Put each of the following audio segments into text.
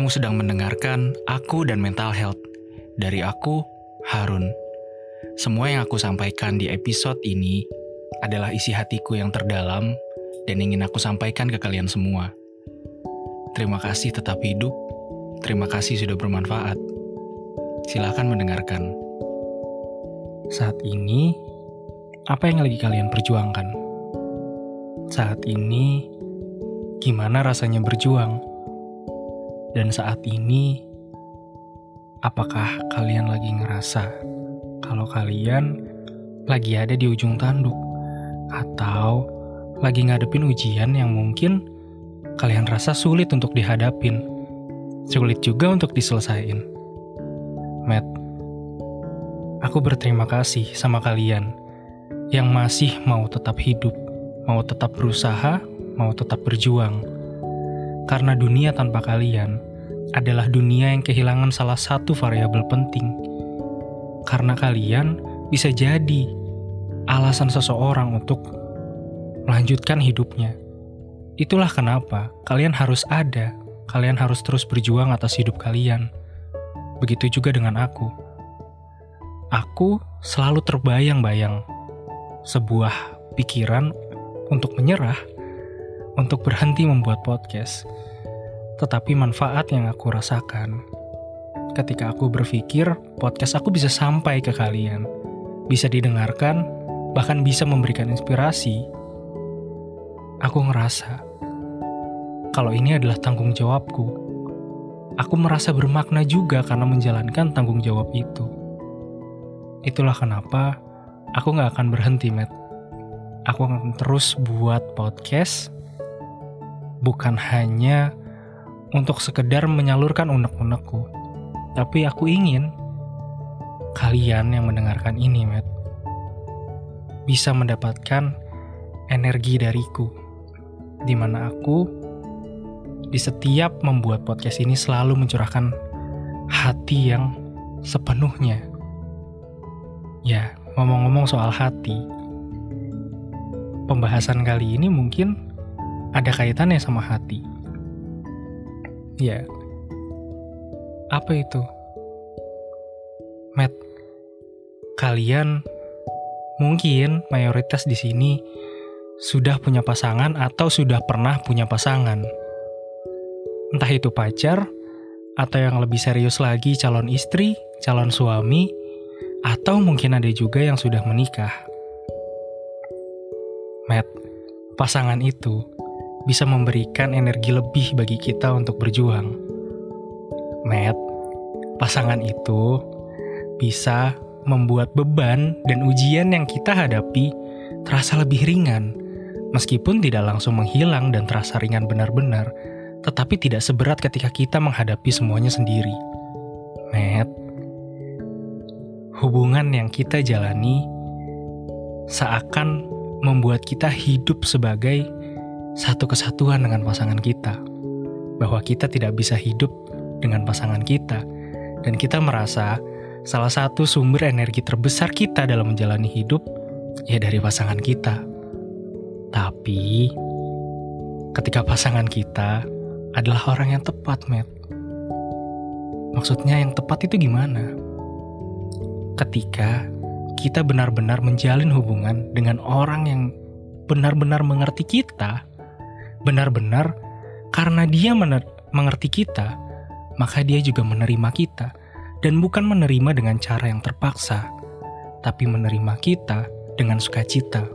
Kamu sedang mendengarkan Aku dan Mental Health. Dari aku, Harun. Semua yang aku sampaikan di episode ini adalah isi hatiku yang terdalam dan ingin aku sampaikan ke kalian semua. Terima kasih tetap hidup. Terima kasih sudah bermanfaat. Silahkan mendengarkan. Saat ini, apa yang lagi kalian perjuangkan? Saat ini, gimana rasanya berjuang? Dan saat ini, apakah kalian lagi ngerasa kalau kalian lagi ada di ujung tanduk atau lagi ngadepin ujian yang mungkin kalian rasa sulit untuk dihadapin, sulit juga untuk diselesaikan? Matt, aku berterima kasih sama kalian yang masih mau tetap hidup, mau tetap berusaha, mau tetap berjuang karena dunia tanpa kalian adalah dunia yang kehilangan salah satu variabel penting. Karena kalian bisa jadi alasan seseorang untuk melanjutkan hidupnya. Itulah kenapa kalian harus ada, kalian harus terus berjuang atas hidup kalian. Begitu juga dengan aku. Aku selalu terbayang-bayang sebuah pikiran untuk menyerah untuk berhenti membuat podcast. Tetapi manfaat yang aku rasakan ketika aku berpikir podcast aku bisa sampai ke kalian, bisa didengarkan, bahkan bisa memberikan inspirasi. Aku ngerasa kalau ini adalah tanggung jawabku. Aku merasa bermakna juga karena menjalankan tanggung jawab itu. Itulah kenapa aku gak akan berhenti, Matt. Aku akan terus buat podcast bukan hanya untuk sekedar menyalurkan unek-unekku, tapi aku ingin kalian yang mendengarkan ini, Matt, bisa mendapatkan energi dariku, di mana aku di setiap membuat podcast ini selalu mencurahkan hati yang sepenuhnya. Ya, ngomong-ngomong soal hati, pembahasan kali ini mungkin ada kaitannya sama hati. Ya. Apa itu? Matt, kalian mungkin mayoritas di sini sudah punya pasangan atau sudah pernah punya pasangan. Entah itu pacar, atau yang lebih serius lagi calon istri, calon suami, atau mungkin ada juga yang sudah menikah. Matt, pasangan itu bisa memberikan energi lebih bagi kita untuk berjuang. Matt, pasangan itu bisa membuat beban dan ujian yang kita hadapi terasa lebih ringan, meskipun tidak langsung menghilang dan terasa ringan benar-benar, tetapi tidak seberat ketika kita menghadapi semuanya sendiri. Matt, hubungan yang kita jalani seakan membuat kita hidup sebagai satu kesatuan dengan pasangan kita, bahwa kita tidak bisa hidup dengan pasangan kita, dan kita merasa salah satu sumber energi terbesar kita dalam menjalani hidup ya dari pasangan kita. Tapi ketika pasangan kita adalah orang yang tepat, Matt. Maksudnya yang tepat itu gimana? Ketika kita benar-benar menjalin hubungan dengan orang yang benar-benar mengerti kita, benar-benar karena dia mengerti kita, maka dia juga menerima kita, dan bukan menerima dengan cara yang terpaksa, tapi menerima kita dengan sukacita,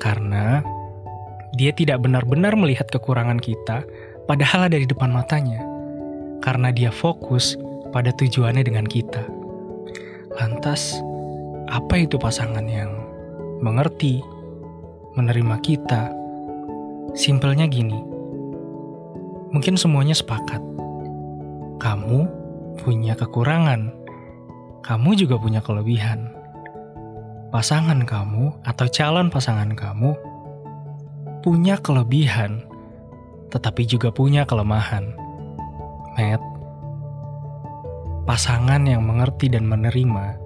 karena dia tidak benar-benar melihat kekurangan kita, padahal ada di depan matanya, karena dia fokus pada tujuannya dengan kita. Lantas, apa itu pasangan yang mengerti, menerima kita? Simpelnya gini, mungkin semuanya sepakat. Kamu punya kekurangan, kamu juga punya kelebihan. Pasangan kamu atau calon pasangan kamu punya kelebihan, tetapi juga punya kelemahan. Matt, pasangan yang mengerti dan menerima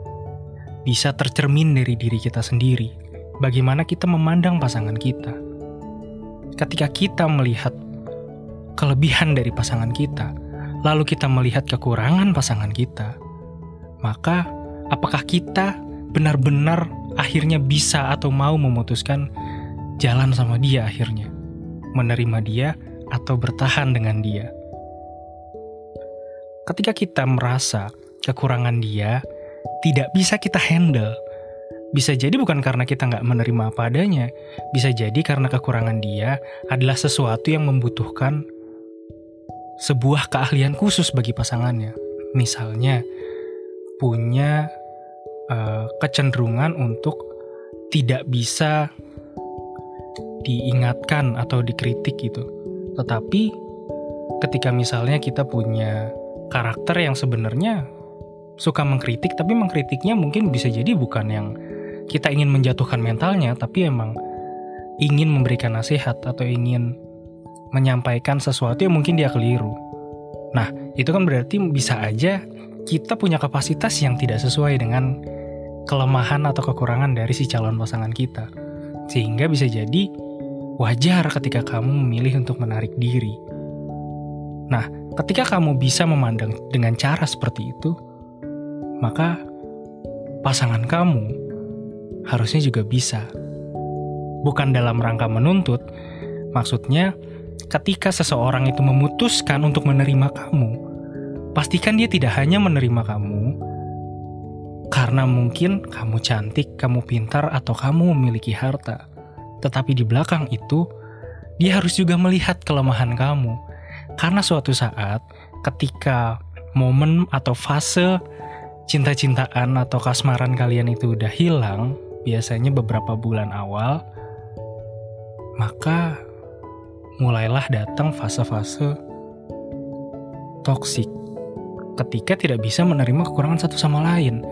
bisa tercermin dari diri kita sendiri. Bagaimana kita memandang pasangan kita ketika kita melihat kelebihan dari pasangan kita, lalu kita melihat kekurangan pasangan kita, maka apakah kita benar-benar akhirnya bisa atau mau memutuskan jalan sama dia akhirnya? Menerima dia atau bertahan dengan dia? Ketika kita merasa kekurangan dia tidak bisa kita handle, bisa jadi bukan karena kita nggak menerima apa adanya, bisa jadi karena kekurangan dia adalah sesuatu yang membutuhkan sebuah keahlian khusus bagi pasangannya. Misalnya, punya uh, kecenderungan untuk tidak bisa diingatkan atau dikritik gitu. Tetapi ketika misalnya kita punya karakter yang sebenarnya suka mengkritik, tapi mengkritiknya mungkin bisa jadi bukan yang kita ingin menjatuhkan mentalnya, tapi emang ingin memberikan nasihat atau ingin menyampaikan sesuatu yang mungkin dia keliru. Nah, itu kan berarti bisa aja kita punya kapasitas yang tidak sesuai dengan kelemahan atau kekurangan dari si calon pasangan kita. Sehingga bisa jadi wajar ketika kamu memilih untuk menarik diri. Nah, ketika kamu bisa memandang dengan cara seperti itu, maka pasangan kamu harusnya juga bisa. Bukan dalam rangka menuntut, maksudnya ketika seseorang itu memutuskan untuk menerima kamu, pastikan dia tidak hanya menerima kamu karena mungkin kamu cantik, kamu pintar, atau kamu memiliki harta. Tetapi di belakang itu, dia harus juga melihat kelemahan kamu. Karena suatu saat, ketika momen atau fase cinta-cintaan atau kasmaran kalian itu udah hilang, biasanya beberapa bulan awal, maka mulailah datang fase-fase toksik ketika tidak bisa menerima kekurangan satu sama lain.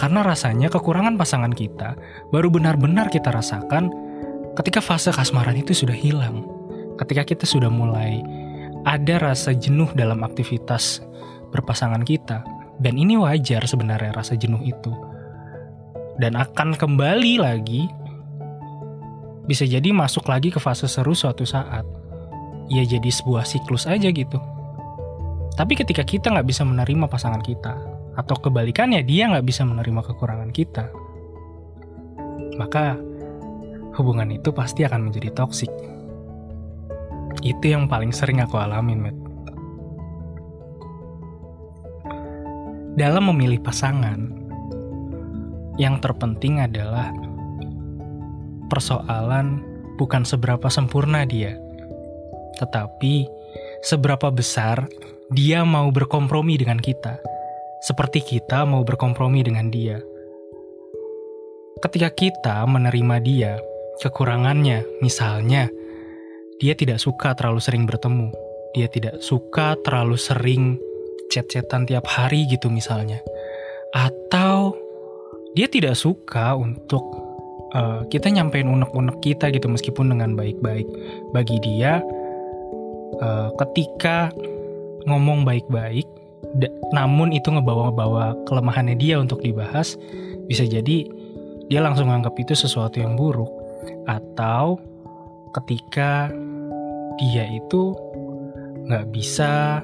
Karena rasanya kekurangan pasangan kita baru benar-benar kita rasakan ketika fase kasmaran itu sudah hilang. Ketika kita sudah mulai ada rasa jenuh dalam aktivitas berpasangan kita. Dan ini wajar sebenarnya rasa jenuh itu. Dan akan kembali lagi bisa jadi masuk lagi ke fase seru suatu saat. Ya jadi sebuah siklus aja gitu. Tapi ketika kita nggak bisa menerima pasangan kita, atau kebalikannya dia nggak bisa menerima kekurangan kita, maka hubungan itu pasti akan menjadi toksik. Itu yang paling sering aku alamin, Matt. Dalam memilih pasangan, yang terpenting adalah persoalan bukan seberapa sempurna dia, tetapi seberapa besar dia mau berkompromi dengan kita, seperti kita mau berkompromi dengan dia. Ketika kita menerima dia, kekurangannya, misalnya, dia tidak suka terlalu sering bertemu, dia tidak suka terlalu sering chat-chatan tiap hari gitu misalnya, atau dia tidak suka untuk uh, kita nyampein unek-unek kita gitu meskipun dengan baik-baik. Bagi dia uh, ketika ngomong baik-baik namun itu ngebawa-bawa kelemahannya dia untuk dibahas bisa jadi dia langsung anggap itu sesuatu yang buruk. Atau ketika dia itu nggak bisa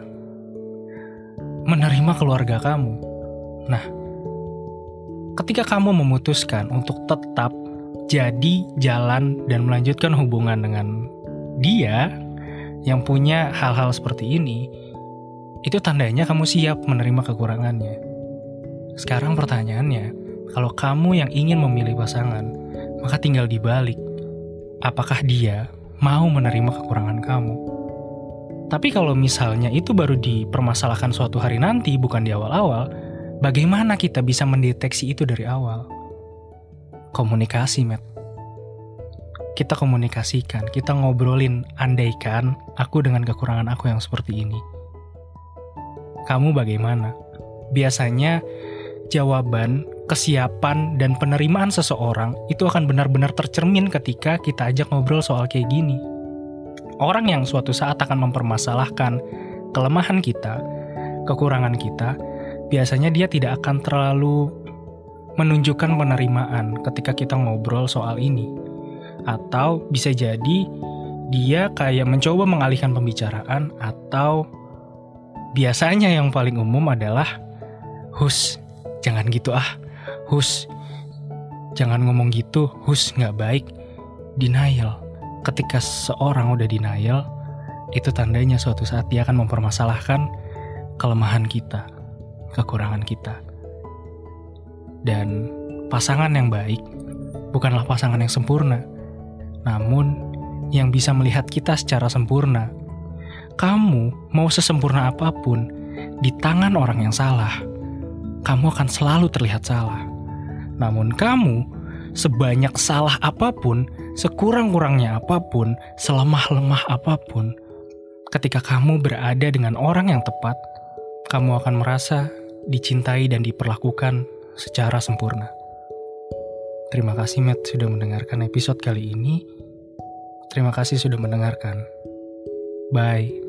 menerima keluarga kamu nah ketika kamu memutuskan untuk tetap jadi jalan dan melanjutkan hubungan dengan dia yang punya hal-hal seperti ini, itu tandanya kamu siap menerima kekurangannya. Sekarang pertanyaannya, kalau kamu yang ingin memilih pasangan, maka tinggal dibalik. Apakah dia mau menerima kekurangan kamu? Tapi kalau misalnya itu baru dipermasalahkan suatu hari nanti, bukan di awal-awal, bagaimana kita bisa mendeteksi itu dari awal? komunikasi, Matt. Kita komunikasikan, kita ngobrolin, andaikan aku dengan kekurangan aku yang seperti ini. Kamu bagaimana? Biasanya jawaban, kesiapan, dan penerimaan seseorang itu akan benar-benar tercermin ketika kita ajak ngobrol soal kayak gini. Orang yang suatu saat akan mempermasalahkan kelemahan kita, kekurangan kita, biasanya dia tidak akan terlalu menunjukkan penerimaan ketika kita ngobrol soal ini. Atau bisa jadi dia kayak mencoba mengalihkan pembicaraan atau biasanya yang paling umum adalah hus, jangan gitu ah. Hus, jangan ngomong gitu. Hus nggak baik. Denial. Ketika seorang udah denial, itu tandanya suatu saat dia akan mempermasalahkan kelemahan kita, kekurangan kita. Dan pasangan yang baik bukanlah pasangan yang sempurna, namun yang bisa melihat kita secara sempurna. Kamu mau sesempurna apa pun, di tangan orang yang salah, kamu akan selalu terlihat salah. Namun kamu, sebanyak salah apa pun, sekurang-kurangnya apa pun, selemah-lemah apa pun, ketika kamu berada dengan orang yang tepat, kamu akan merasa dicintai dan diperlakukan secara sempurna. Terima kasih Matt sudah mendengarkan episode kali ini. Terima kasih sudah mendengarkan. Bye.